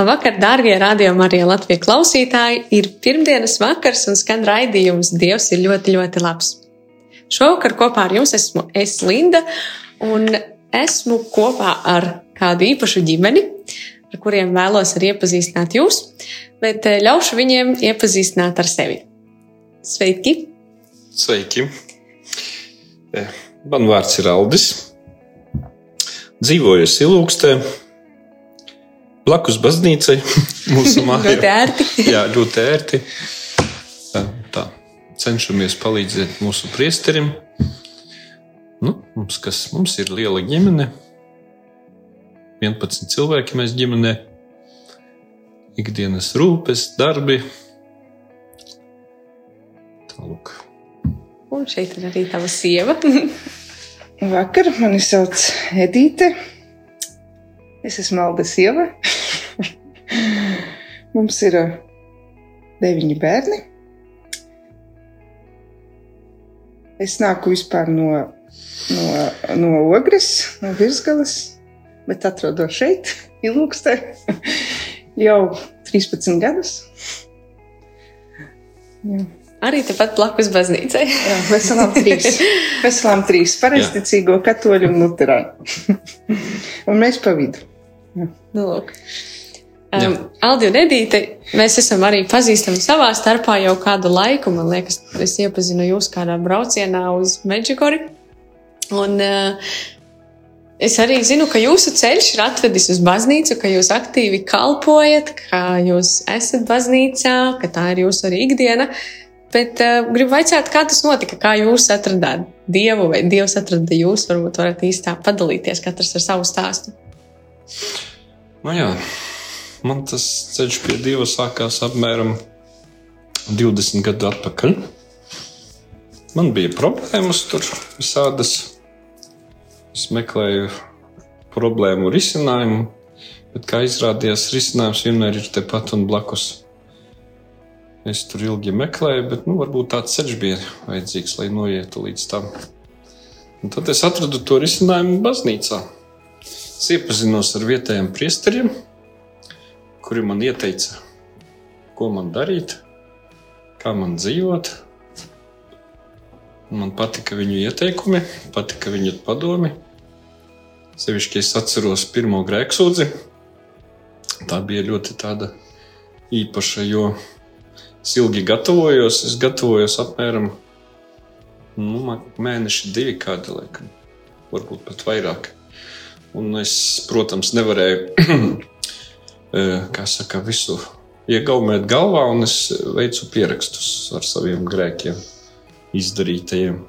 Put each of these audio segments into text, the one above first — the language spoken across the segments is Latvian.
Labvakar, dārgie radiokamā arī Latvijas klausītāji! Ir pirmdienas vakars un skan raidījums Dievs ir ļoti, ļoti labs. Šovakar kopā ar jums esmu es Linda un esmu kopā ar kādu īpašu ģimeni, ar kuriem vēlos arī iepazīstināt jūs, bet eh, ļaušu viņiem iepazīstināt ar sevi. Sveiki! Sveiki! Eh, man vārds ir Aldis. Dzīvoju Silūkstē blakus baznīcai, mūsu mājā. ļoti ērti. Jā, ļoti ērti. Tā, cenšamies palīdzēt mūsu priesterim. Nu, mums, kas, mums ir liela ģimene, 11 cilvēki mēs ģimenē, ikdienas rūpes, darbi. Tālūk. Un šeit ir arī tava sieva. Vakar mani sauc Edīte. Es esmu Alda sieva. Mums ir uh, deviņi bērni. Es nāku vispār no, no, no Ogres, no Virsgalas, bet atrodos šeit, Ilūkstē, jau 13 gadus. Jā. Arī tepat blakus baznīcai. Jā, veselām trīs. Veselām trīs. Pareizticīgo katoļu un luterāņu. un mēs pa vidu. Nu, lūk. Um, Aldi un Edīte, mēs esam arī pazīstami savā starpā jau kādu laiku. Man liekas, es iepazinu jūs kādā braucienā uz Meģikori. Un uh, es arī zinu, ka jūsu ceļš ir atvedis uz baznīcu, ka jūs aktīvi kalpojat, ka jūs esat baznīcā, ka tā ir jūsu arī ikdiena. Bet uh, gribu vaicāt, kā tas notika, kā jūs atradāt Dievu vai Dievs atrada jūs. Varbūt varat īstā padalīties katrs ar savu stāstu. Nu jā, man tas ceļš pie Dieva sākās apmēram 20 gadu atpakaļ. Man bija problēmas tur visādas. Es meklēju problēmu risinājumu, bet kā izrādījās, risinājums vienmēr ir tepat un blakus. Es tur ilgi meklēju, bet nu, varbūt tāds ceļš bija vajadzīgs, lai noietu līdz tam. Un tad es atradu to risinājumu baznīcā. Es iepazinos ar vietējiem priesteriem, kuri man ieteica, ko man darīt, kā man dzīvot. Man patika viņu ieteikumi, patika viņu padomi. Sevišķi es atceros pirmo grēksūdzi. Tā bija ļoti tāda īpaša, jo es ilgi gatavojos. Es gatavojos apmēram nu, mēneši, divi kādi, laikam, varbūt pat vairāk. Un es, protams, nevarēju kā saka, visu iegaumēt galvā, un es veicu pierakstus ar saviem grēkiem, izdarītajiem.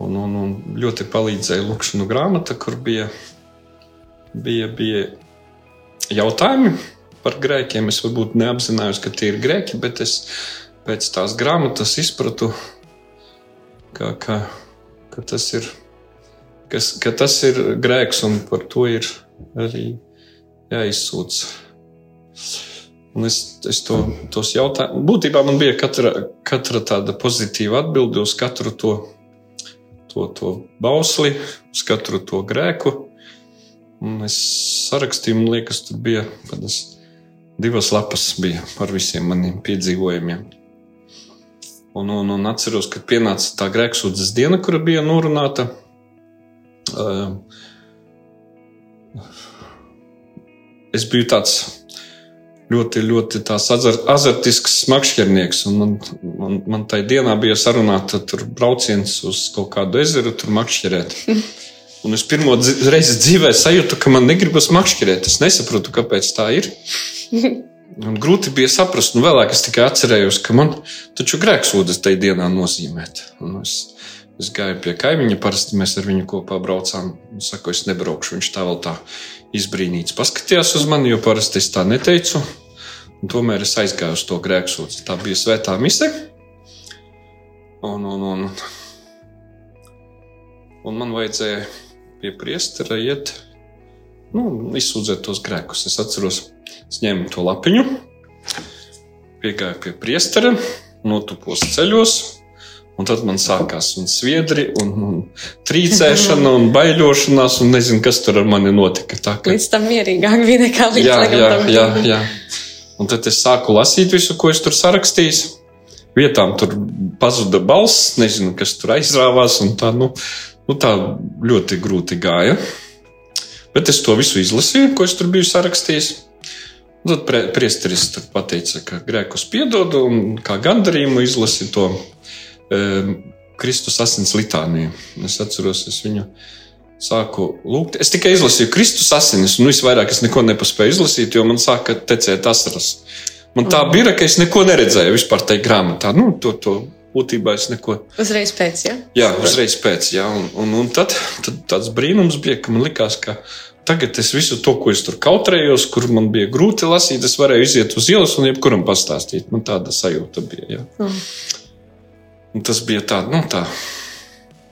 Un, un, un ļoti palīdzēja Lūkšana grāmata, kur bija, bija, bija jautājumi par grēkiem. Es varbūt neapzinājos, ka tie ir grēki, bet es pēc tās grāmatas izpratu, ka, ka, ka, tas, ir, kas, ka tas ir grēks un par to ir arī jāizsūdz. Un es, es to, tos jautājumus, būtībā man bija katra, katra tāda pozitīva atbilde uz katru to, to, to bausli, uz katru to grēku. Un es sarakstīju, man liekas, tur bija kādas divas lapas bija par visiem maniem piedzīvojumiem. Un, un, un atceros, kad pienāca tā grēksūdzes diena, kura bija norunāta. Uh, es biju tāds ļoti, ļoti azartisks makšķernieks. Man, man, man tajā dienā bija sarunāta brauciens uz kaut kādu ezeru, tur makšķerēt. Un es pirmo reizi dzīvē sajūtu, ka man negribas makšķerēt. Es nesaprotu, kāpēc tā ir. Un grūti bija saprast, un vēlāk es tikai atcerējos, ka man taču grēksūdas tajā dienā nozīmē. Es, Es gāju pie kaimiņa, parasti mēs ar viņu kopā braucām. Es saku, es nebraukšu. Viņš tā vēl tā izbrīnīts paskatījās uz mani, jo parasti es tā neteicu. Un tomēr es aizgāju uz to grēksūdzi. Tā bija svētā mise. Un, un, un, un man vajadzēja pie priestera iet, nu, izsūdzēt tos grēkus. Es atceros, es ņēmu to lapiņu, piegāju pie priestera, notupos ceļos Un tad man sākās un sviedri, un, un trīcēšana, un baiļošanās, un nezinu, kas tur ar mani notika. Tā, ka... Līdz tam mierīgāk bija nekā līdz jā, jā, jā, jā. Un tad es sāku lasīt visu, ko es tur sarakstījis. Vietām tur pazuda balss, nezinu, kas tur aizrāvās, un tā, nu, nu, tā ļoti grūti gāja. Bet es to visu izlasīju, ko es tur biju sarakstījis. Un tad priesteris pateica, ka grēkus piedod, un kā gandarījumu izlasi to Kristus asins litāniju. Es atceros, es viņu sāku lūgt. Es tikai izlasīju Kristus asinis, un visvairāk es neko nepaspēju izlasīt, jo man sāka tecēt asaras. Man tā bija, ka es neko neredzēju vispār tajā grāmatā. Nu, to, to būtībā es neko. Uzreiz pēc, ja? Jā, uzreiz pēc, jā. Un, un, un tad, tad tāds brīnums bija, ka man likās, ka tagad es visu to, ko es tur kautrējos, kur man bija grūti lasīt, es varēju iziet uz ielas un jebkuram pastāstīt. Man tāda sajūta bija. Jā. Mm. Tas bija tā, nu, tā.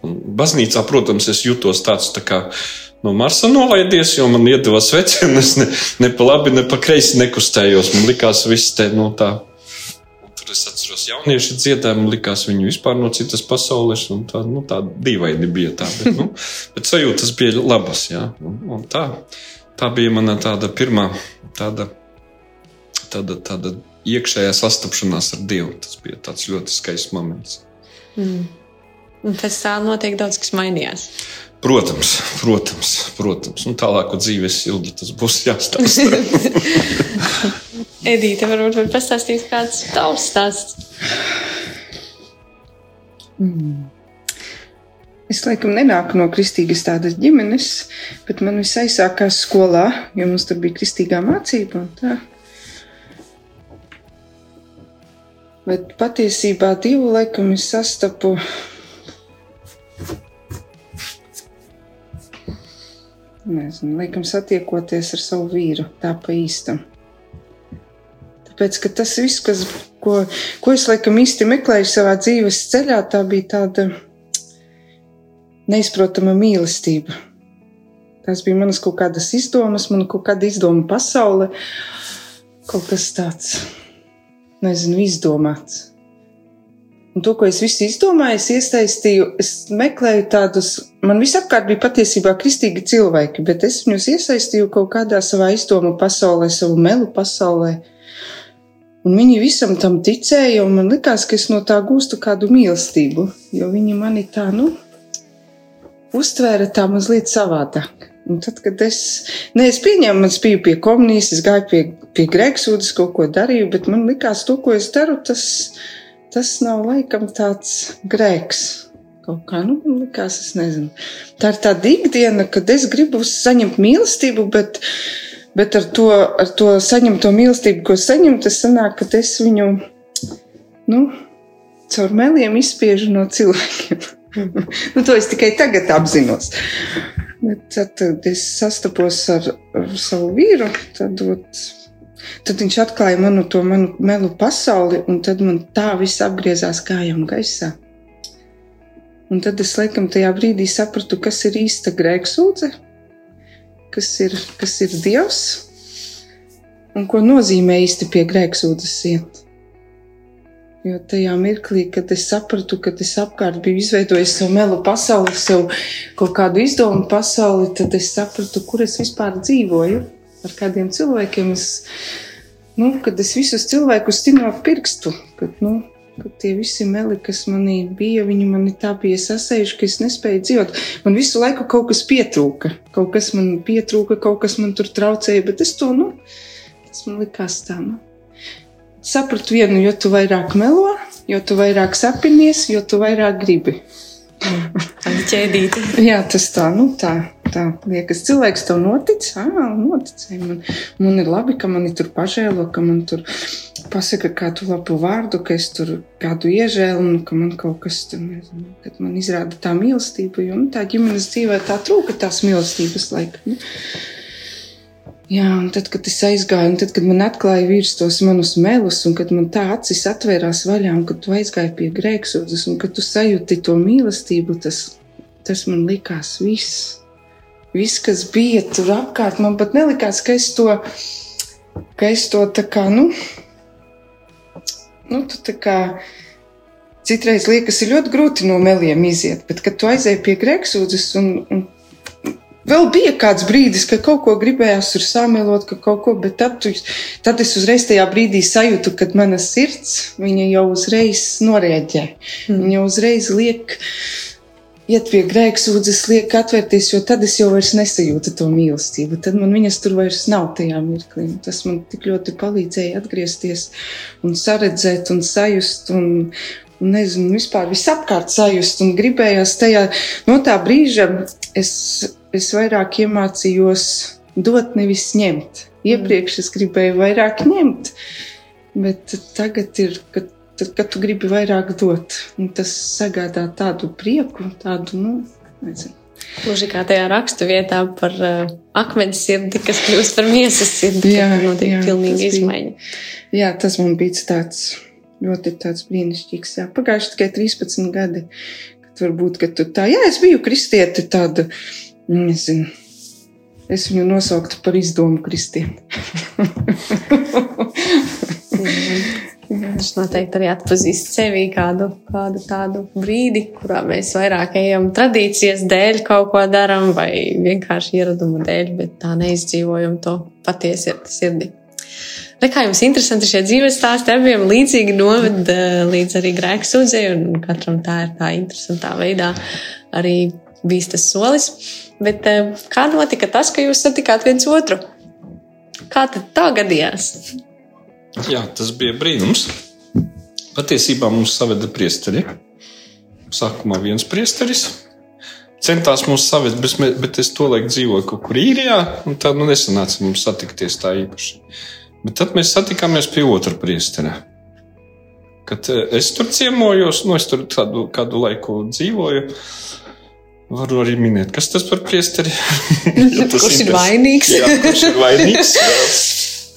Baznīcā, protams, es jutos tāds tā kā no Marsa nolaidies, jo man iedeva svecienu. Es ne, ne pa labi, ne pa kreisi nekustējos. Man likās, viss te no nu, tā. Tur es atceros, jaunieši dziedāja, man likās, viņi vispār no citas pasaules. Tā, nu, tā dīvaini bija tā. Bet, nu, bet sajūtas bija labas. Jā. Un, un tā, tā bija mana tāda pirmā tāda, tāda, tāda iekšējā sastapšanās ar Dievu. Tas bija tāds ļoti skaists moments. Mm. Un pēc tam noteikti daudz kas mainījās. Protams, protams, protams. Un tālāko dzīves ilgi tas būs jāstāsta. Edīte, varbūt var pastāstīt kāds tavs stāsts. Mm. Es laikam nenāku no kristīgas tādas ģimenes, bet man viss aizsākās skolā, jo mums tur bija kristīgā mācība. Bet patiesībā divu laikam es sastapu. Nezinu, laikam satiekoties ar savu vīru, tā pa īstam. Tāpēc, ka tas viss, kas, ko, ko es laikam īsti meklēju savā dzīves ceļā, tā bija tāda neizprotama mīlestība. Tās bija manas kaut kādas izdomas, man kaut kāda izdoma pasaule, kaut kas tāds nezinu, izdomāts. Un to, ko es visu izdomāju, es iesaistīju, es meklēju tādus, man visapkārt bija patiesībā kristīgi cilvēki, bet es viņus iesaistīju kaut kādā savā izdomu pasaulē, savu melu pasaulē. Un viņi visam tam ticēja, un man likās, ka es no tā gūstu kādu mīlestību, jo viņi mani tā, nu, uztvēra tā mazliet savādāk. Un tad, kad es, ne, es pieņēmu, es biju pie komunijas, es gāju pie, pie grēksūdas, kaut ko darīju, bet man likās, to, ko es daru, tas, tas nav laikam tāds grēks. Kaut kā, nu, man likās, es nezinu. Tā ir tāda ikdiena, kad es gribu saņemt mīlestību, bet, bet ar to, ar to saņemto mīlestību, ko saņemt, tas sanāk, ka es viņu, nu, caur meliem izspiežu no cilvēkiem. nu, to es tikai tagad apzinos. Bet tad, kad es sastapos ar, ar savu vīru, tad, ot, tad viņš atklāja manu to manu melu pasauli, un tad man tā viss apgriezās kājām gaisā. Un tad es laikam tajā brīdī sapratu, kas ir īsta grēksūdze, kas ir, kas ir Dievs un ko nozīmē īsti pie grēksūdzes iet. Jo tajā mirklī, kad es sapratu, ka es apkārt biju izveidojis savu melu pasauli, sev kaut kādu izdomu pasauli, tad es sapratu, kur es vispār dzīvoju, ar kādiem cilvēkiem es, nu, kad es visus cilvēkus stinu ar pirkstu, kad, nu, kad tie visi meli, kas manī bija, viņi mani tā bija sasējuši, ka es nespēju dzīvot. Man visu laiku kaut kas pietrūka, kaut kas man pietrūka, kaut kas man tur traucēja, bet es to, nu, tas man likās tā, nu sapratu vienu, jo tu vairāk melo, jo tu vairāk sapinies, jo tu vairāk gribi. Tāda ķēdīte. Jā, tas tā, nu tā, tā liekas. Cilvēks tev notic, ā, noticēja man. Man ir labi, ka mani tur pažēlo, ka man tur pasaka kādu labu vārdu, ka es tur kādu iežēlu, ka man kaut kas tur, nezinu, kad man izrāda tā mīlestība, jo nu, tā ģimenes dzīvē tā trūka tās mīlestības laika. Nu. Jā, un tad, kad es aizgāju, un tad, kad man atklāja vīrs tos manus melus, un kad man tā acis atvērās vaļā, un kad tu aizgāji pie grēksūdzes, un kad tu sajūti to mīlestību, tas, tas man likās viss. Viss, kas bija tur apkārt, man pat nelikās, ka es to ka es to tā kā, nu, nu tu tā kā. Citreiz liekas, ir ļoti grūti no meliem iziet, bet, kad tu aizēji pie grēksūdzes un, un Vēl bija kāds brīdis, kad kaut ko gribējās tur samēlot, ka kaut ko, bet tad, tu, tad es uzreiz tajā brīdī sajūtu, ka mana sirds, jau uzreiz norēģē. Mm. Viņa uzreiz liek, iet pie grēksūdzes, liek atvērties, jo tad es jau vairs nesajūtu to mīlestību. Tad man viņas tur vairs nav tajā mirklī. Tas man tik ļoti palīdzēja atgriezties un saredzēt un sajust un, un nezinu, vispār visapkārt sajust un gribējās tajā, no tā brīža es, es vairāk iemācījos dot, nevis ņemt. Iepriekš es gribēju vairāk ņemt, bet tagad ir, kad tad, kad tu gribi vairāk dot, tas sagādā tādu prieku, tādu, nu, nezinu. Gluži kā tajā rakstu vietā par uh, akmens sirdi, kas kļūst par miesas sirdi. Jā, notiek jā, pilnīga izmaiņa. Jā, tas man bija tāds ļoti tāds brīnišķīgs. Jā, pagājuši tikai 13 gadi, kad varbūt, ka tu tā, jā, es biju kristieti tāda, nezinu, es viņu nosauktu par izdomu kristieti. Viņš noteikti arī atpazīst sevi kādu, kādu tādu brīdi, kurā mēs vairāk ejam tradīcijas dēļ, kaut ko darām, vai vienkārši ieraduma dēļ, bet tā neizdzīvojam to patiesi sirdi. Re, kā jums interesanti šie dzīves stāsti, abiem līdzīgi noved eh, līdz arī grēksūdzei, un katram tā ir tā interesantā veidā arī bijis tas solis. Bet eh, kā notika tas, ka jūs satikāt viens otru? Kā tad tā gadījās? Jā, tas bija brīnums. Patiesībā mums saveda priesteri. Sākumā viens priesteris centās mūs savest, bet, bet es to laiku dzīvoju kaut kur īrijā, un tā nu nesanāca mums satikties tā īpaši. Bet tad mēs satikāmies pie otra priestera. Kad eh, es tur ciemojos, nu es tur kādu, kādu laiku dzīvoju, Varu arī minēt, kas tas par priesteri ja kurš ir vainīgs? Jā, kurš ir vainīgs?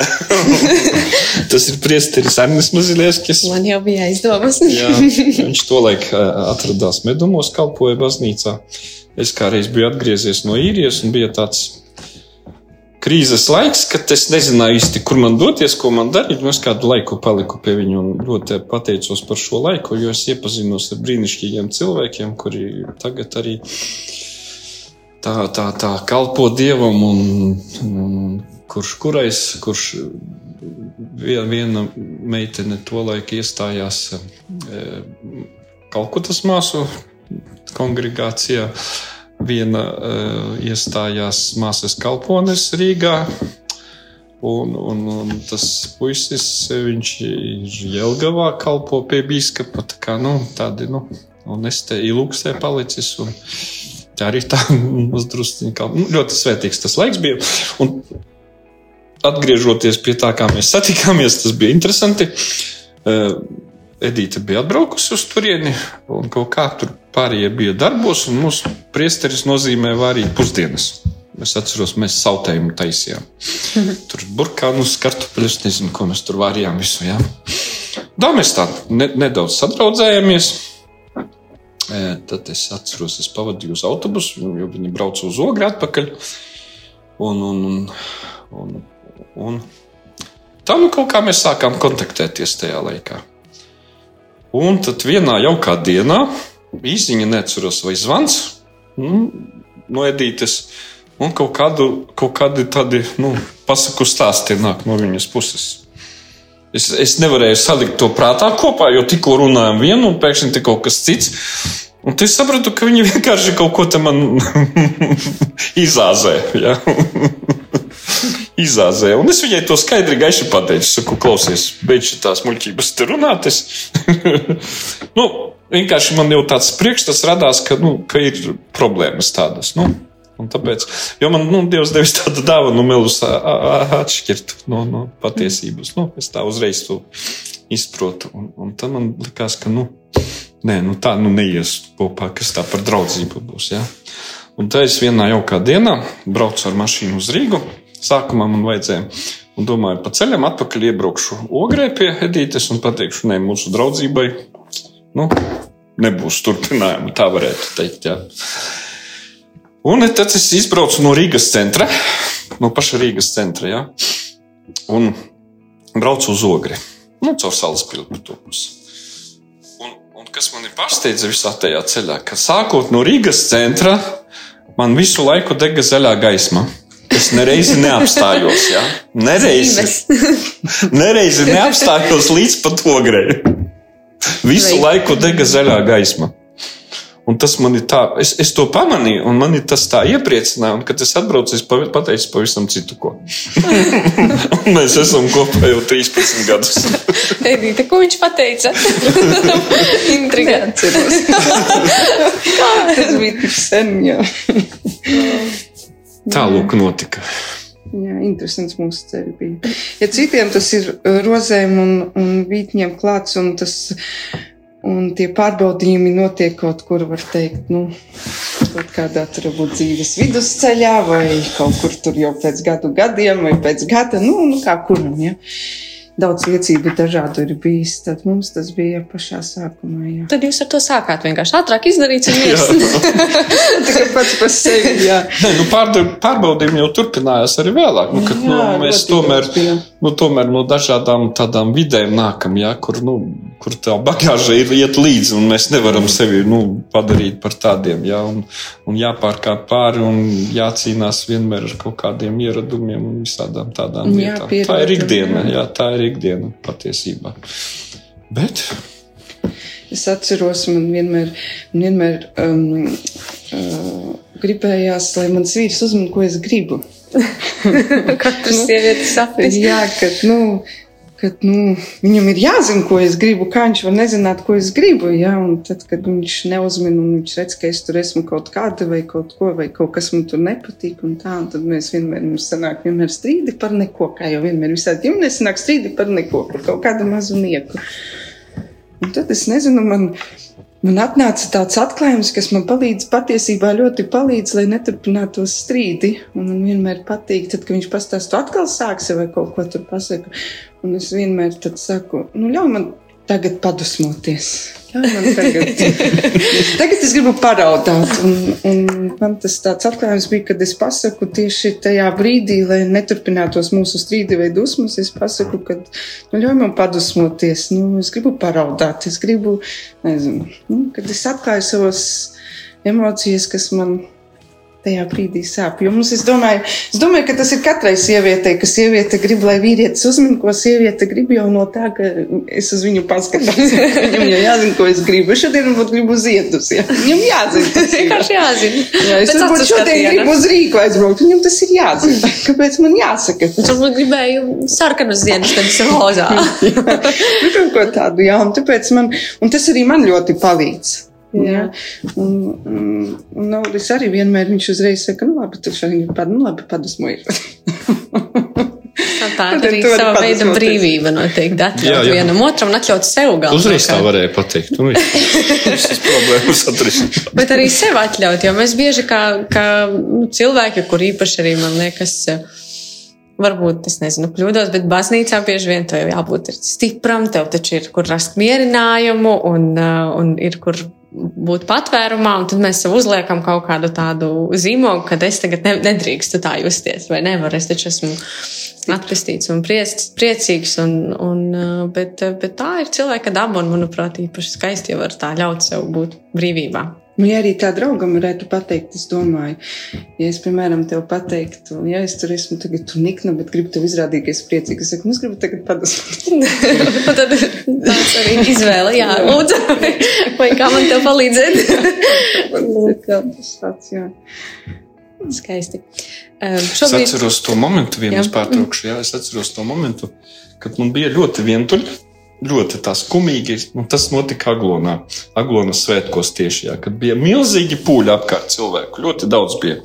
Tas ir priesteris Arnis Mazilieskis. Man jau bija aizdomas. Jā, viņš tolaik atradās medumos, kalpoja baznīcā. Es kādreiz biju atgriezies no īrijas un bija tāds krīzes laiks, kad es nezināju īsti, kur man doties, ko man darīt. Es kādu laiku paliku pie viņa un ļoti pateicos par šo laiku, jo es iepazinos ar brīnišķīgiem cilvēkiem, kuri tagad arī tā, tā, tā kalpo dievam un, un kurš kurais, kurš vien, viena meitene tolaik iestājās e, Kalkutas māsu kongregācijā, viena uh, iestājās māsas kalpones Rīgā, un, un, un tas puisis, viņš ir Jelgavā kalpo pie bīskapa, tā kā, nu, tādi, nu, un es te ilūksē palicis, un tā arī tā uzdrusciņa kalpo. Nu, ļoti svētīgs tas laiks bija, un atgriežoties pie tā, kā mēs satikāmies, tas bija interesanti. Eh, Edīte bija atbraukusi uz turieni, un kaut kā tur pārējie bija darbos, un mūsu priesteris nozīmē vārīt pusdienas. Es atceros, mēs sautējumu taisījām. Tur burkānus, kartupeļus, nezinu, ko mēs tur vārījām visu. Jā. Tā mēs tā ne, nedaudz sadraudzējāmies. E, tad es atceros, es pavadīju uz autobusu, jo viņi brauca uz ogri atpakaļ. Un, un, un, un Un tā nu kaut kā mēs sākām kontaktēties tajā laikā. Un tad vienā jaukā dienā īsiņa neatceros, vai zvans nu, no Edītes, un kaut, kādu, kaut kādi tādi nu, pasaku stāsti nāk no viņas puses. Es, es nevarēju salikt to prātā kopā, jo tikko runājām vienu, un pēkšņi te kaut kas cits. Un es sapratu, ka viņi vienkārši kaut ko man izāzē. Ja? izāzē. Un es viņai to skaidri gaiši pateicu, saku, klausies, beidz tās muļķības te runāt. Es... nu, vienkārši man jau tāds priekšstats radās, ka, nu, ka ir problēmas tādas. Nu, Un tāpēc, jo man nu, Dievs devis tādu dāvanu, nu, melus atšķirt no, no patiesības. Nu, es tā uzreiz to izprotu. Un, un tad man likās, ka nu, nē, nu, tā nu, neies kopā, kas tā par draudzību būs. Ja? Un tā es vienā jaukā dienā braucu ar mašīnu uz Rīgu. Sākumā man vajadzēja, un domāju, pa ceļam atpakaļ iebraukšu ogrē pie Edītes un pateikšu, nē, mūsu draudzībai nu, nebūs turpinājuma. Tā varētu teikt. Ja. Un tad es izbraucu no Rīgas centra, no paša Rīgas centra, ja, un braucu uz ogri, nu, caur salas pilsētu. Un, un kas man ir pārsteidza visā tajā ceļā, ka sākot no Rīgas centra, man visu laiku dega zaļā gaisma. Es nereizi neapstājos, ja? nereizi, nereizi neapstājos līdz pat ogrei. Visu laiku dega zaļā gaisma. Un tas man ir tā, es, es to pamanīju, un man ir tas tā iepriecināja, un kad es atbraucu, es pateicu pavisam citu ko. mēs esam kopā jau 13 gadus. Edita, ko viņš pateica? Intrigants. tas bija tik sen, jā. Tālūk notika. Jā, interesants mūsu ceļš bija. Ja citiem tas ir rozēm un, un vītņiem klāts, un tas Un tie pārbaudījumi notiek kaut kur, var teikt, nu, kaut kādā tur varbūt dzīves vidusceļā, vai kaut kur tur jau pēc gadu gadiem, vai pēc gada, nu, nu kā kuram, ja. Daudz liecību dažādu ir bijis, tad mums tas bija pašā sākumā. Jā. Tad jūs ar to sākāt vienkārši ātrāk izdarīt un viss. Tikai pats par sevi. Nē, nu pārbaudījumi jau turpinājās arī vēlāk, nu, kad, jā, nu, mēs tomēr, nu, tomēr no dažādām tādām vidēm nākam, jā, kur, nu, kur tā bagāža ir iet līdzi, un mēs nevaram sevi nu, padarīt par tādiem. Ja, un, un jāpārkāp pāri un jācīnās vienmēr ar kaut kādiem ieradumiem un visādām tādām lietām. Jā, tā ir ikdiena, jā, tā ir ikdiena patiesībā. Bet. Es atceros, man vienmēr, man vienmēr um, uh, gribējās, lai mans vīrs uzmanītu, ko es gribu. Katru sievieti saprast. Jā, ka, nu, ka nu, viņam ir jāzina, ko es gribu, kā viņš var nezināt, ko es gribu. Ja? Un tad, kad viņš neuzmina un viņš redz, ka es tur esmu kaut kāda vai kaut ko, vai kaut kas man tur nepatīk, un tā, un tad mēs vienmēr mums sanāk vienmēr strīdi par neko, kā jau vienmēr visādi ģimenēs sanāk strīdi par neko, par kaut kādu mazu nieku. Un tad es nezinu, man man atnāca tāds atklājums, kas man palīdz, patiesībā ļoti palīdz, lai neturpinātos strīdi. Un man vienmēr patīk, tad, kad viņš pastāsta, atkal sāksi vai kaut ko tur pasaka. Un es vienmēr saku, nu, ļauj man tagad padusmoties. Tagad, tagad es gribu paraudāt. Un, un man tas tāds atklājums bija, kad es pasaku tieši tajā brīdī, lai neturpinātos mūsu strīdi vai dusmas. Es pasaku, ka nu, ļauj man padusmoties. Nu, es gribu paraudāt, es gribu, nezinu, nu, kad es atklāju savas emocijas, kas man tajā brīdī sāp. Jo mums, es domāju, es domāju, ka tas ir katrai sievietei, ka sieviete grib, lai vīrietis uzmin, ko sieviete grib jau no tā, ka es uz viņu paskatos. Viņam jau jāzina, ko es gribu. Es šodien varbūt gribu ziedus. Ja? Viņam jāzina. Vienkārši jāzina. Jā, es varbūt šodien gribu uz Rīgu aizbraukt. Viņam tas ir jāzina. Kāpēc man jāsaka? Es varbūt gribēju sarkanus ziedus, nevis rozā. nu, kaut ko tādu, jā. Un tāpēc man, un tas arī man ļoti palīdz. Jā. Un, un, un Nauris arī vienmēr viņš uzreiz saka, nu labi, tu šodien ir pad, nu labi, padusmoji. Tā ir arī sava veida brīvība noteikti atļaut vienam otram un atļaut sev galvā. Uzreiz tā varēja pateikt. Nu, visas problēmas atrisināt. Bet arī sev atļaut, jo mēs bieži kā, kā nu, cilvēki, kur īpaši arī man liekas, varbūt es nezinu, kļūdos, bet baznīcā bieži vien tev jābūt stipram, tev taču ir kur rast mierinājumu un, un ir kur būt patvērumā, un tad mēs sev uzliekam kaut kādu tādu zīmogu, ka es tagad ne, nedrīkstu tā justies, vai nevaru. Es taču esmu atpestīts un priec, priecīgs, un, un, bet, bet tā ir cilvēka daba, un, manuprāt, īpaši skaisti, ja var tā ļaut sev būt brīvībā. Nu, ja arī tā draugam varētu pateikt, es domāju, ja es, piemēram, tev pateiktu, ja es tur esmu tagad tur nikna, bet gribu tev izrādīt, ka es priecīgi, es saku, nu, es gribu tagad padusmot. tad tāds arī izvēle, jā, lūdzu, vai kā man tev palīdzēt? kā tas tāds, jā. Skaisti. Um, šobrīd... Es atceros to momentu, vienu es pārtraukšu, jā, es atceros to momentu, kad man bija ļoti vientuļi ļoti tas kumīgi. Tas notika Aglonā, Aglonas svētkos tieši, jā, kad bija milzīgi pūļi apkārt cilvēku. Ļoti daudz bija.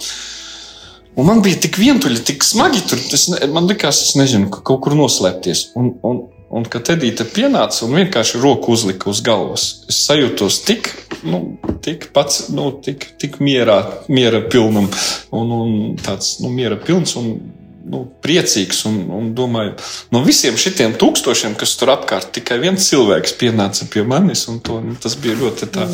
Un man bija tik vientuļi, tik smagi tur. Tas, man likās, es nezinu, ka kaut kur noslēpties. Un, un, Un kad Edita pienāca un vienkārši roku uzlika uz galvas, es sajūtos tik, nu, tik pats, nu, tik, tik mierā, miera pilnam un, un tāds, nu, miera pilns un nu, priecīgs. Un, un domāju, no visiem šitiem tūkstošiem, kas tur apkārt, tikai viens cilvēks pienāca pie manis, to, nu, tas bija ļoti tā.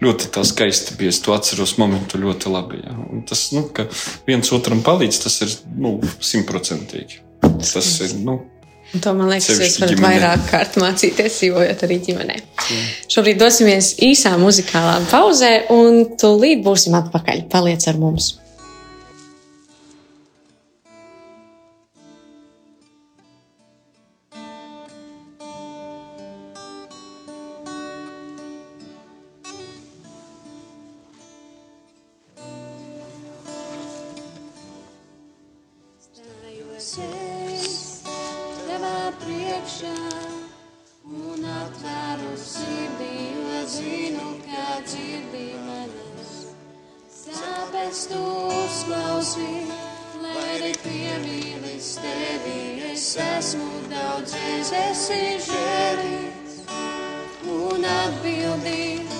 Ļoti tā skaisti bija. Es to atceros momentu ļoti labi. Ja. Un tas, nu, ka viens otram palīdz, tas ir nu, simtprocentīgi. Tas ir, nu, Un to man liekas, jūs varat ģimenē. vairāk kārt mācīties, dzīvojot arī ģimenē. Mm. Šobrīd dosimies īsā muzikālā pauzē, un tūlīt būsim atpakaļ. Paliec ar mums! priekšā un atvēru sirdī, lai zinu, kā dzirdi manas. Sāpes tu uzklausī, lai arī piemīlis tevi, es esmu daudz esi žēlīts un atbildīgs.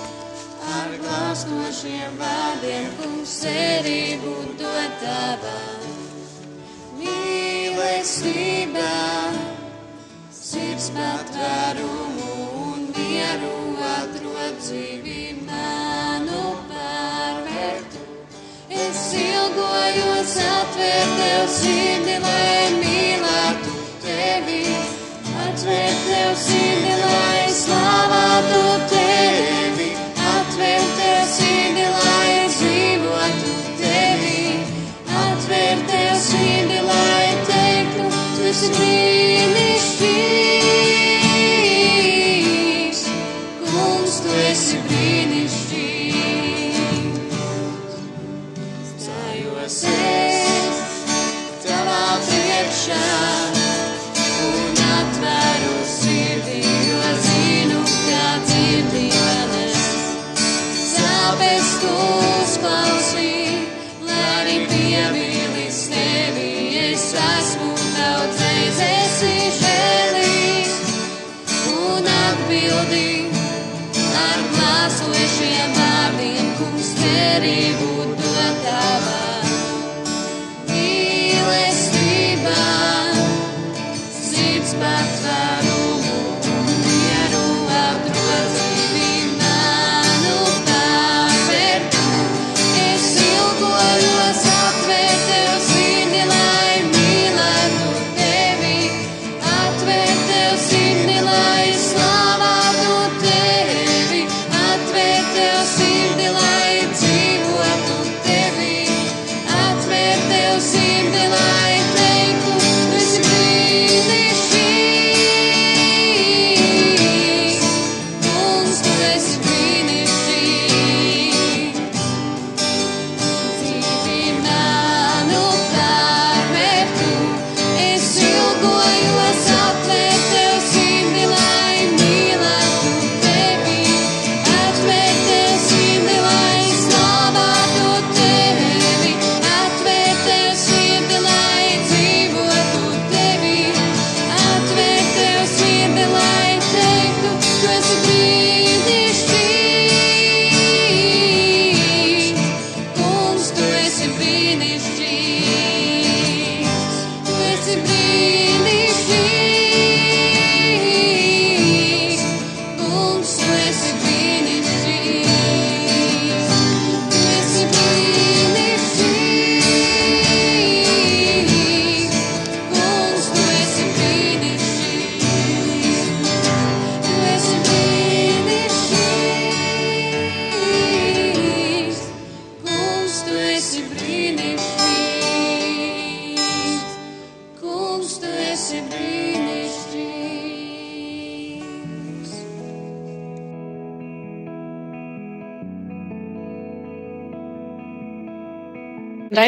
Ar klāstošiem vārdiem, kungs, cerību dot tavā mīlestībā es patvērumu un mieru atrod dzīvi manu pārvērtu. Es ilgojos atvērt tev sirdi, lai mīlētu tevi, atvērt tev sirdi, lai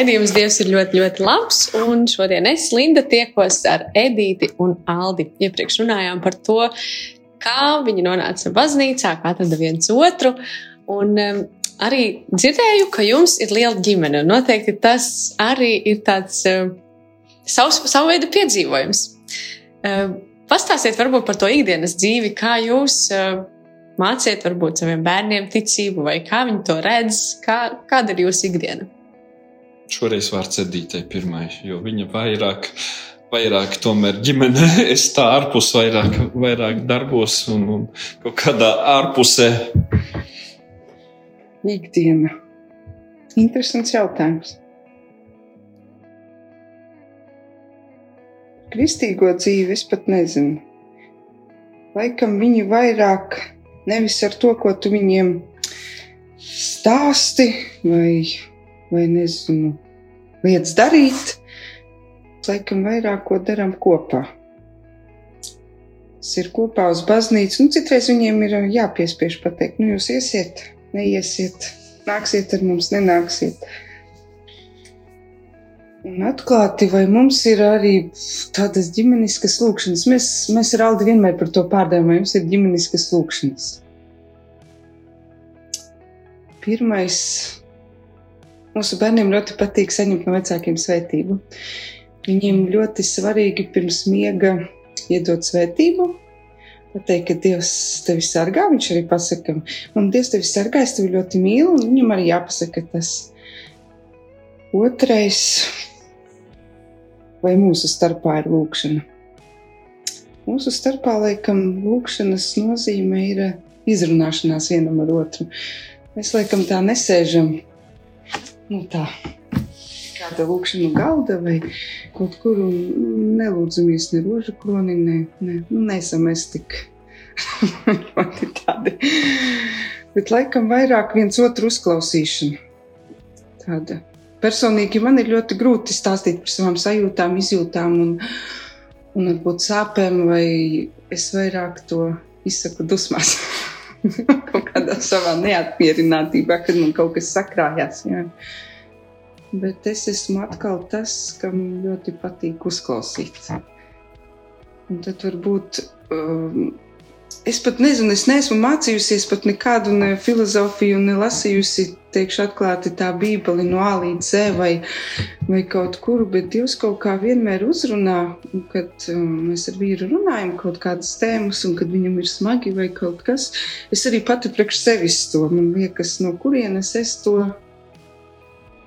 Raidījums Dievs ir ļoti, ļoti labs. Un šodien es, Linda, tiekos ar Edīti un Aldi. Iepriekš runājām par to, kā viņi nonāca baznīcā, kā atrada viens otru. Un, um, arī dzirdēju, ka jums ir liela ģimene. Noteikti tas arī ir tāds uh, savs, savu veidu piedzīvojums. Uh, pastāstiet varbūt par to ikdienas dzīvi, kā jūs uh, māciet varbūt saviem bērniem ticību, vai kā viņi to redz, kā, kāda ir jūsu ikdiena. Šoreiz vārds Edītei pirmai, jo viņa vairāk, vairāk tomēr ģimenē, es tā ārpus vairāk, vairāk darbos un, un kaut kādā ārpusē Ikdiena. Interesants jautājums. Kristīgo dzīvi es pat nezinu. Laikam viņi vairāk nevis ar to, ko tu viņiem stāsti vai, vai nezinu, lietas darīt, laikam vairāk ko darām kopā. Tas ir kopā uz baznīcu. Nu, citreiz viņiem ir jāpiespiež pateikt, nu, jūs iesiet, neiesiet, nāksiet ar mums, nenāksiet. Un atklāti, vai mums ir arī tādas ģimeniskas lūkšanas? Mēs, mēs ar Aldi vienmēr par to pārdevām, vai mums ir ģimeniskas lūkšanas. Pirmais, mūsu bērniem ļoti patīk saņemt no vecākiem svētību. Viņiem ļoti svarīgi pirms miega iedot svētību, pateikt, ka Dievs tevi sargā. Viņš arī pasaka, man Dievs tevi sargā, es tevi ļoti mīlu, un viņam arī jāpasaka tas. Otrais, vai mūsu starpā ir lūkšana? Mūsu starpā, laikam, lūkšanas nozīme ir izrunāšanās vienam ar otru. Mēs, laikam, tā nesēžam, nu tā, kāda lūkšana galda vai kaut kur un nelūdzamies ne rožu kroni, ne, ne, nu, neesam mēs tik tādi. Bet laikam vairāk viens otru uzklausīšana. Tāda. Personīgi man ir ļoti grūti stāstīt par savām sajūtām, izjūtām un, un varbūt sāpēm, vai es vairāk to izsaku dusmās. kaut kādā savā neapmierinātībā, kad man kaut kas sakrājās. Jā bet es esmu atkal tas, kam ļoti patīk uzklausīt. Un tad varbūt um, es pat nezinu, es neesmu mācījusies pat nekādu ne filozofiju, ne lasījusi, teikšu, atklāti tā Bībeli no A līdz Z vai, vai kaut kur, bet Dievs kaut kā vienmēr uzrunā, kad um, mēs ar vīru runājam kaut kādas tēmas, un kad viņam ir smagi vai kaut kas. Es arī pati priekš sevis to, man liekas, no kurienes es to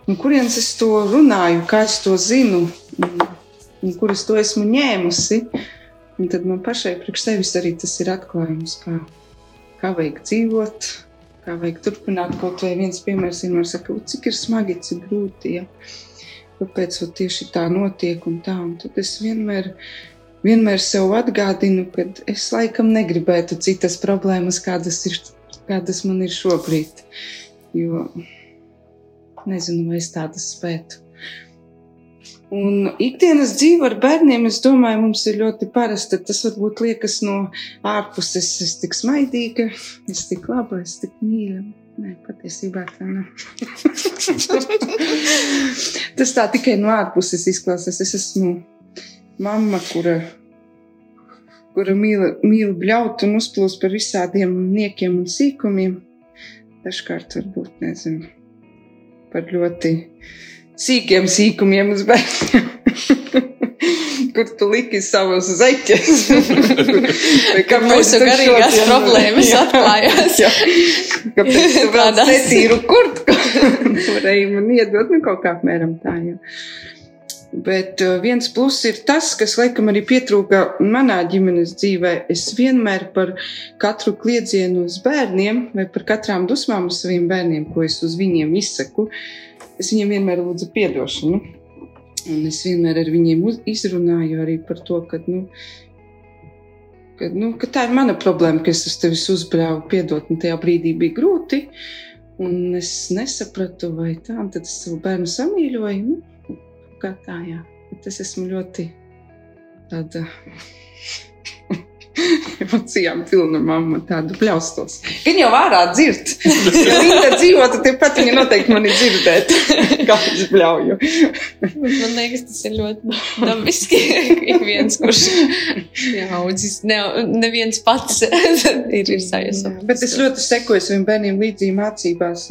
no kurienes es to runāju, kā es to zinu, un, kur es to esmu ņēmusi. Un tad man pašai priekš sevis arī tas ir atklājums, kā, kā vajag dzīvot, kā vajag turpināt. Kaut vai viens piemērs vienmēr saka, cik ir smagi, cik grūti. Ja? Kāpēc tieši tā notiek un tā? Un tad es vienmēr, vienmēr sev atgādinu, ka es laikam negribētu citas problēmas, kādas, ir, kādas man ir šobrīd. Jo Nezinu, vai es tādas spētu. Un ikdienas dzīve ar bērniem, es domāju, mums ir ļoti parasta. Tas varbūt liekas no ārpuses, es tik smaidīga, es tik laba, es tik mīļa. Nē, patiesībā tā nav. Tas tā tikai no ārpuses izklausās. Es esmu mamma, kura, kura mīl, mīl bļaut un uzplūst par visādiem niekiem un sīkumiem. Dažkārt varbūt nezinu par ļoti sīkiem sīkumiem uz bērniem. Kur tu liki savus zeķes? Kā mūsu garīgās šodien... problēmas atklājās. jā, kāpēc tu vēl netīru kurtku? Varēja man iedot, nu kaut kā apmēram tā, jā. Bet uh, viens pluss ir tas, kas laikam arī pietrūka manā ģimenes dzīvē. Es vienmēr par katru kliedzienu uz bērniem vai par katrām dusmām uz saviem bērniem, ko es uz viņiem izsaku, es viņiem vienmēr lūdzu atdošanu. Un es vienmēr ar viņiem izrunāju arī par to, ka, nu, ka, nu, ka tā ir mana problēma, ka es uz tevis uzbraucu, piedot, un tajā brīdī bija grūti. Un es nesapratu, vai tā, un tad es savu bērnu samīļoju. Nu, kā tā, jā. Bet es esmu ļoti tāda emocijām pilna mamma, tādu bļaustos. Viņa jau ārā dzird. Ja viņa dzīvotu, tepat viņa noteikti mani dzirdēt, kā es bļauju. Man liekas, tas ir ļoti dabiski. Ik viens, kurš audzis, ne, neviens pats ir, ir sajūta. Bet es ļoti sekoju saviem bērniem līdzi mācībās.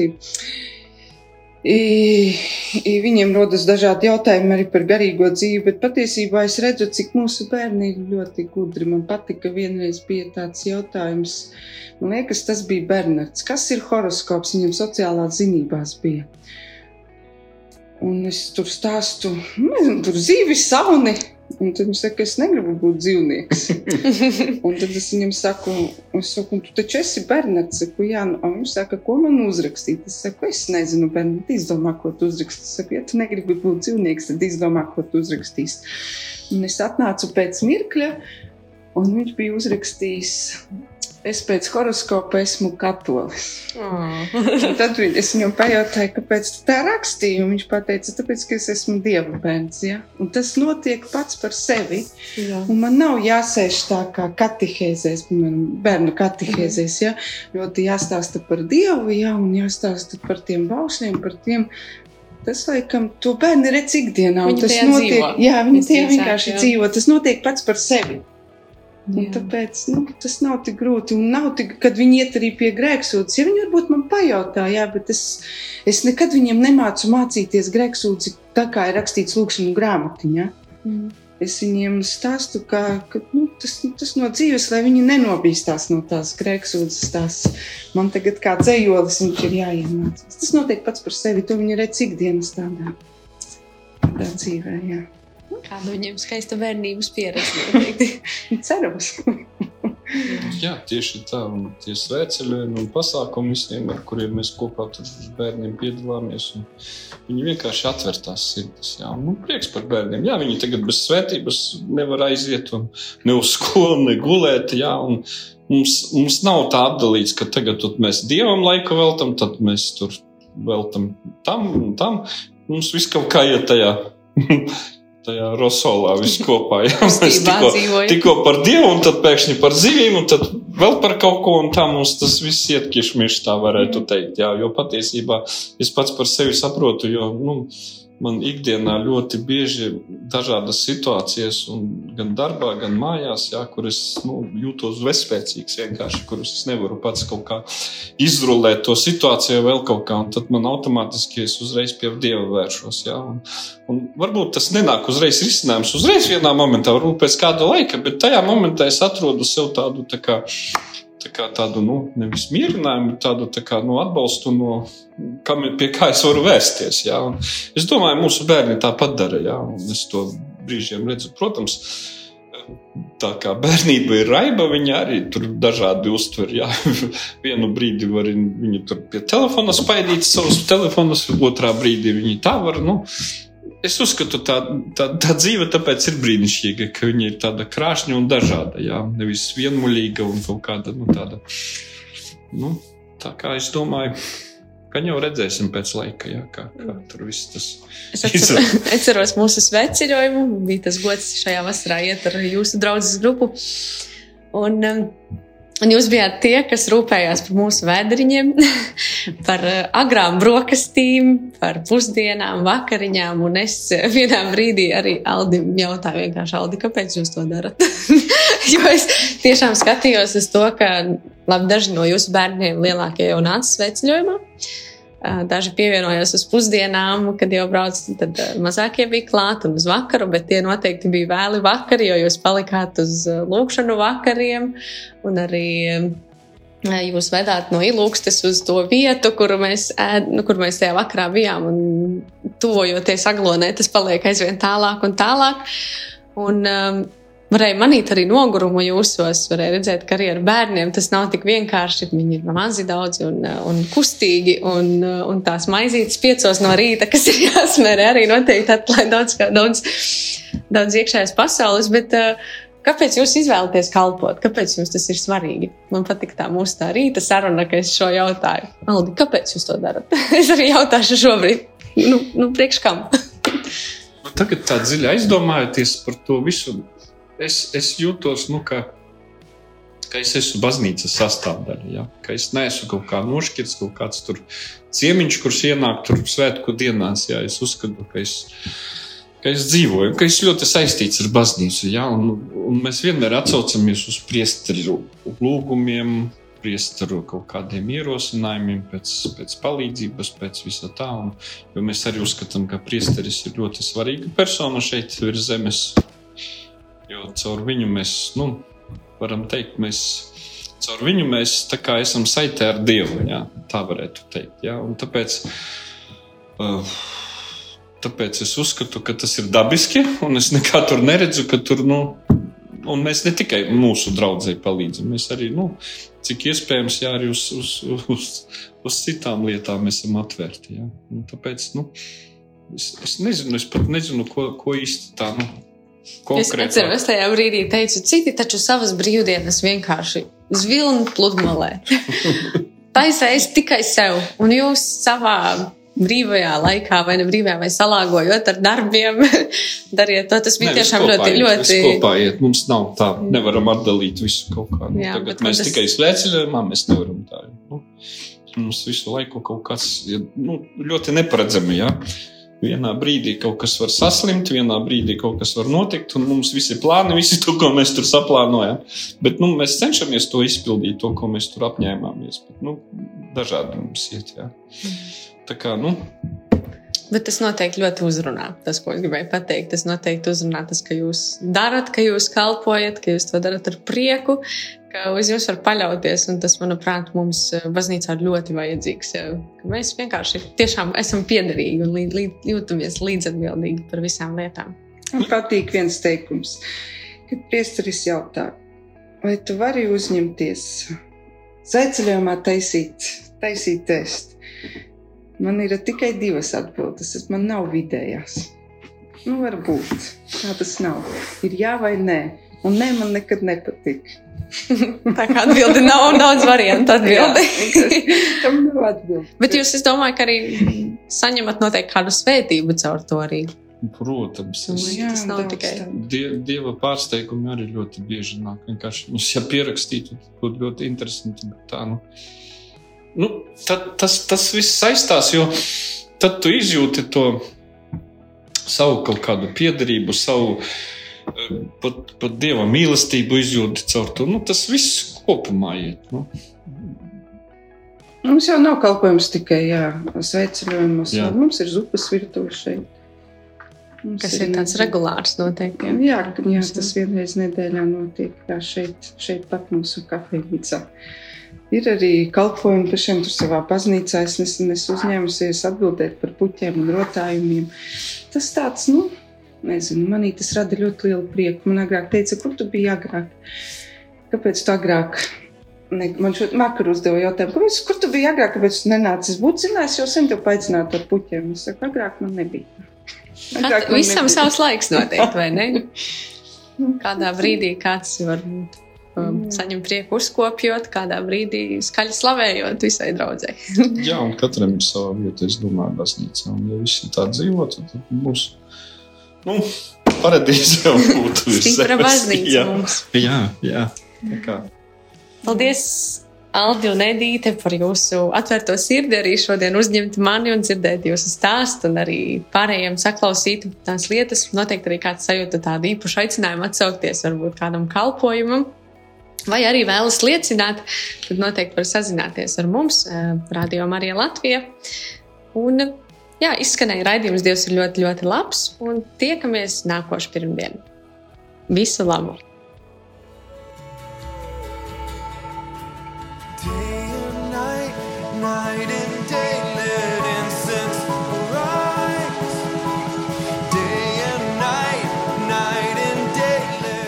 I, i, viņiem rodas dažādi jautājumi arī par garīgo dzīvi, bet patiesībā es redzu, cik mūsu bērni ir ļoti gudri. Man patika, vienreiz bija tāds jautājums, man liekas, tas bija Bernards. Kas ir horoskops? Viņam sociālās zinībās bija. Un es tur stāstu, nezinu, tur zīves sauni. Un tad viņš saka, es negribu būt dzīvnieks. un tad es viņam saku, es saku, tu taču esi Bernards. Saku, jā, nu, un viņš saka, ko man uzrakstīt? Es saku, es nezinu, Bernards, izdomā, ko tu uzrakstīsi. Es saku, ja tu negribi būt dzīvnieks, tad izdomā, ko tu uzrakstīsi. Un es atnācu pēc mirkļa, un viņš bija uzrakstījis es pēc horoskopa esmu katolis. Oh. tad es viņam pajautāju, kāpēc tā rakstīji. Viņš teica, tāpēc, ka es esmu dieva bērns. Ja? Un tas notiek pats par sevi. Jā. Un man nav jāsēž tā kā katehēzēs, piemēram, bērnu katehēzēs. Ja? Ļoti jāstāsta par dievu, ja? un jāstāsta par tiem baušļiem, par tiem. Tas, laikam, to bērni redz ikdienā. Viņi tas notiek, dzīvo. jā, viņi tie vienkārši jā. dzīvo. Tas notiek pats par sevi. Tāpēc nu, tas nav tik grūti. Un nav tik, kad viņi iet arī pie grēksūdzes. Ja viņi varbūt man pajautā, jā, bet es, es nekad viņiem nemācu mācīties grēksūdzi tā, kā ir rakstīts lūkšanu grāmatiņā. Mm. Es viņiem stāstu, ka, ka nu, tas, tas no dzīves, lai viņi nenobīstās no tās grēksūdzes. Tās. Man tagad kā dzējolis viņš ir jāiemācās. Tas notiek pats par sevi. To viņi redz ikdienas tādā, tādā dzīvē. Jā. Kāda viņiem skaista bērnības pieredze. Cerams. Jā, tieši tā. Un tie svētceļojumi un pasākumi visiem, ar kuriem mēs kopā tur ar bērniem piedalāmies. un Viņi vienkārši atver tās sirdis. Jā, un man prieks par bērniem. Jā, viņi tagad bez svētības nevar aiziet un ne uz skolu, ne gulēt. Jā, un mums, mums nav tā atdalīts, ka tagad tur mēs dievam laiku veltam, tad mēs tur veltam tam un tam. Mums viss kaut kā iet tajā. Tajā rosolā viss kopā. Jā, mēs tikko, tikko par dievu, un tad pēkšņi par zivīm, un tad vēl par kaut ko, un tā mums tas viss iet kišmiši, tā varētu teikt. Jā, jo patiesībā es pats par sevi saprotu, jo nu, man ikdienā ļoti bieži dažādas situācijas, gan darbā, gan mājās, jā, kur es nu, jūtos bezspēcīgs vienkārši, kurus es nevaru pats kaut kā izrulēt to situāciju vēl kaut kā, un tad man automātiski es uzreiz pie Dieva vēršos. Jā, un, un varbūt tas nenāk uzreiz risinājums, uzreiz vienā momentā, varbūt pēc kāda laika, bet tajā momentā es atrodu sev tādu tā kā, tā tādu, nu, nevis mierinājumu, bet tādu tā kā, nu, atbalstu no, kam, pie kā es varu vērsties. Jā. Un es domāju, mūsu bērni tāpat dara, jā, un es to brīžiem redzu. Protams, tā kā bērnība ir raiba, viņi arī tur dažādi uztver. Jā. Vienu brīdi var viņi tur pie telefona spaidīt savus telefonus, otrā brīdī viņi tā var. Nu, es uzskatu, tā, tā, tā dzīve tāpēc ir brīnišķīga, ka viņa ir tāda krāšņa un dažāda. Jā. Nevis vienmuļīga un kaut kāda nu, tāda. Nu, tā kā es domāju. Gan jau redzēsim pēc laika, jā, kā, kā tur viss tas Es atceros, atceros mūsu sveceļojumu. Bija tas gods šajā vasarā iet ar jūsu draugu grupu. Un, um, un jūs bijāt tie, kas rūpējās par mūsu vēdriņiem, par uh, agrām brokastīm, par pusdienām, vakariņām. Un es uh, vienā brīdī arī Aldim jautāju, Aldi, kāpēc jūs to darat? jo es tiešām skatījos uz to, ka labi, daži no jūsu bērniem lielākie jau nāca sveceļojumā. Daži pievienojās uz pusdienām, kad jau brauc, tad mazākie bija klāt un uz vakaru, bet tie noteikti bija vēli vakari, jo jūs palikāt uz lūkšanu vakariem un arī jūs vedāt no ilūgstes uz to vietu, kur mēs, ēd, nu, kur mēs tajā vakarā bijām. Un tuvojoties aglonē, tas paliek aizvien tālāk un tālāk. Un, um, Varēja manīt arī nogurumu jūsos, varēja redzēt, ka arī ar bērniem tas nav tik vienkārši. Viņi ir mazi, daudz un, un kustīgi, un, un tās maizītes piecos no rīta, kas ir jāsmērē, arī noteikti atklāja daudz, daudz, daudz iekšējās pasaules. Bet, uh, Kāpēc jūs izvēlaties kalpot? Kāpēc jums tas ir svarīgi? Man patīk tā mūsu tā rīta saruna, ka es šo jautāju. Aldi, kāpēc jūs to darat? es arī jautāšu šobrīd. Nu, nu priekš kam? Nu, Tagad tā dziļi aizdomājoties par to visu, es, es jūtos, nu, ka ka es esmu baznīcas sastāvdaļa. Ja? Ka es neesmu kaut kā nošķirts, kaut kāds tur ciemiņš, kurš ienāk tur svētku dienās. Ja? Es uzskatu, ka es, ka es dzīvoju, ka es ļoti saistīts ar baznīcu. Ja? Un, un mēs vienmēr atsaucamies uz priesteru lūgumiem, priesteru kaut kādiem ierosinājumiem, pēc, pēc palīdzības, pēc visa tā. Un, jo mēs arī uzskatām, ka priesteris ir ļoti svarīga persona šeit virs zemes. Jo caur viņu mēs, nu, varam teikt, mēs caur viņu mēs esam saitē ar Dievu. Jā, tā varētu teikt. Jā, un tāpēc, uh, tāpēc es uzskatu, ka tas ir dabiski, un es nekā tur neredzu, ka tur, nu, un mēs ne tikai mūsu draugai palīdzam, mēs arī, nu, cik iespējams, jā, arī uz, uz, uz, uz citām lietām esam atvērti. Tāpēc, nu, es, es nezinu, es pat nezinu, ko, ko īsti tā, nu, konkrēti. Es atceros, tajā brīdī teicu, citi taču savas brīvdienas vienkārši zvilni pludmalē. Taisais tikai sev, un jūs savā brīvajā laikā, vai ne brīvajā, vai salāgojot ar darbiem, dariet to. Tas bija ne, tiešām ļoti, iet, ļoti. Kopā iet. Mums nav tā, nevaram atdalīt visu kaut kā. Nu, Jā, tagad mēs tas... tikai svētceļojumā, mēs nevaram tā. Nu, mums visu laiku kaut kas nu, ļoti neparedzami. Ja? Vienā brīdī kaut kas var saslimt, vienā brīdī kaut kas var notikt, un mums visi plāni, visi to, ko mēs tur saplānojam. Bet nu, mēs cenšamies to izpildīt, to, ko mēs tur apņēmāmies. Bet, nu, dažādi mums iet. Ja. Mm. Tā kā, nu, Bet tas noteikti ļoti uzrunā. Tas, ko es gribēju pateikt, tas noteikti uzrunā tas, ka jūs darat, ka jūs kalpojat, ka jūs to darat ar prieku, ka uz jums var paļauties. Un tas, manuprāt, mums eh, baznīcā ir ļoti vajadzīgs. Mēs vienkārši tiešām esam piederīgi un līd, līd, jūtamies līdzatbildīgi par visām lietām. Man patīk viens teikums, kad priesteris jautā, vai tu vari uzņemties zaļceļojumā taisīt, taisīt testu? Man ir tikai divas atbildes. Man nav vidējās. Nu, varbūt tā tas nav. Ir jā vai nē. Un nē, man nekad nepatīk. tā kā atbildi nav daudz variantu atbildi. jā, tam nav atbildi. Bet jūs, es domāju, ka arī saņemat noteikti kādu svētību caur to arī. Protams, es, jā, tas nav tikai die, dieva pārsteigumi arī ļoti bieži nāk. Vienkārši, ja pierakstītu, tad būtu ļoti interesanti. Tā, nu, nu, tad, tas, tas viss saistās, jo tad tu izjūti to savu kaut kādu piedarību, savu eh, pat, pat dieva mīlestību izjūti caur to. Nu, tas viss kopumā iet. Nu. Mums jau nav kalpojums tikai sveicinājumos. Mums ir zupas virtuve šeit. Mums Kas ir, ir tāds regulārs noteikti. Jā, jā, jā tas vienreiz nedēļā notiek. Šeit, šeit pat mūsu kafejnīcā. Uh, Ir arī kalpojumi pašiem tur savā baznīcā. Es nesen uzņēmusies atbildēt par puķiem un rotājumiem. Tas tāds, nu, nezinu, manī tas rada ļoti lielu prieku. Man agrāk teica, kur tu biji agrāk? Kāpēc tu agrāk? Ne, man šo makaru uzdeva jautājumu, kāpēc, kur tu biji agrāk, kāpēc tu nenāci? Es būtu zinājis, jau sen tev paaicinātu ar puķiem. Es saku, agrāk man nebija. Agrāk man Visam nebija. savs laiks noteikti, vai ne? Kādā brīdī kāds var um, saņem prieku uzkopjot, kādā brīdī skaļi slavējot visai draudzē. Jā, un katram ir sava vieta, es domāju, baznīcā. Un, ja visi tā dzīvo, tad mums, nu, paradīze jau būtu. Baznīca jā. mums. Jā, jā. Paldies! Aldi un Edīte par jūsu atvērto sirdi arī šodien uzņemt mani un dzirdēt jūsu stāstu un arī pārējiem saklausīt tās lietas. Noteikti arī kāds sajūta tādu īpašu aicinājumu atsaukties varbūt kādam kalpojumam vai arī vēlas liecināt, tad noteikti var sazināties ar mums, eh, Radio Marija Latvija. Un, jā, izskanēja raidījums, Dievs ir ļoti, ļoti labs, un tiekamies nākošu pirmdienu. Visu labu!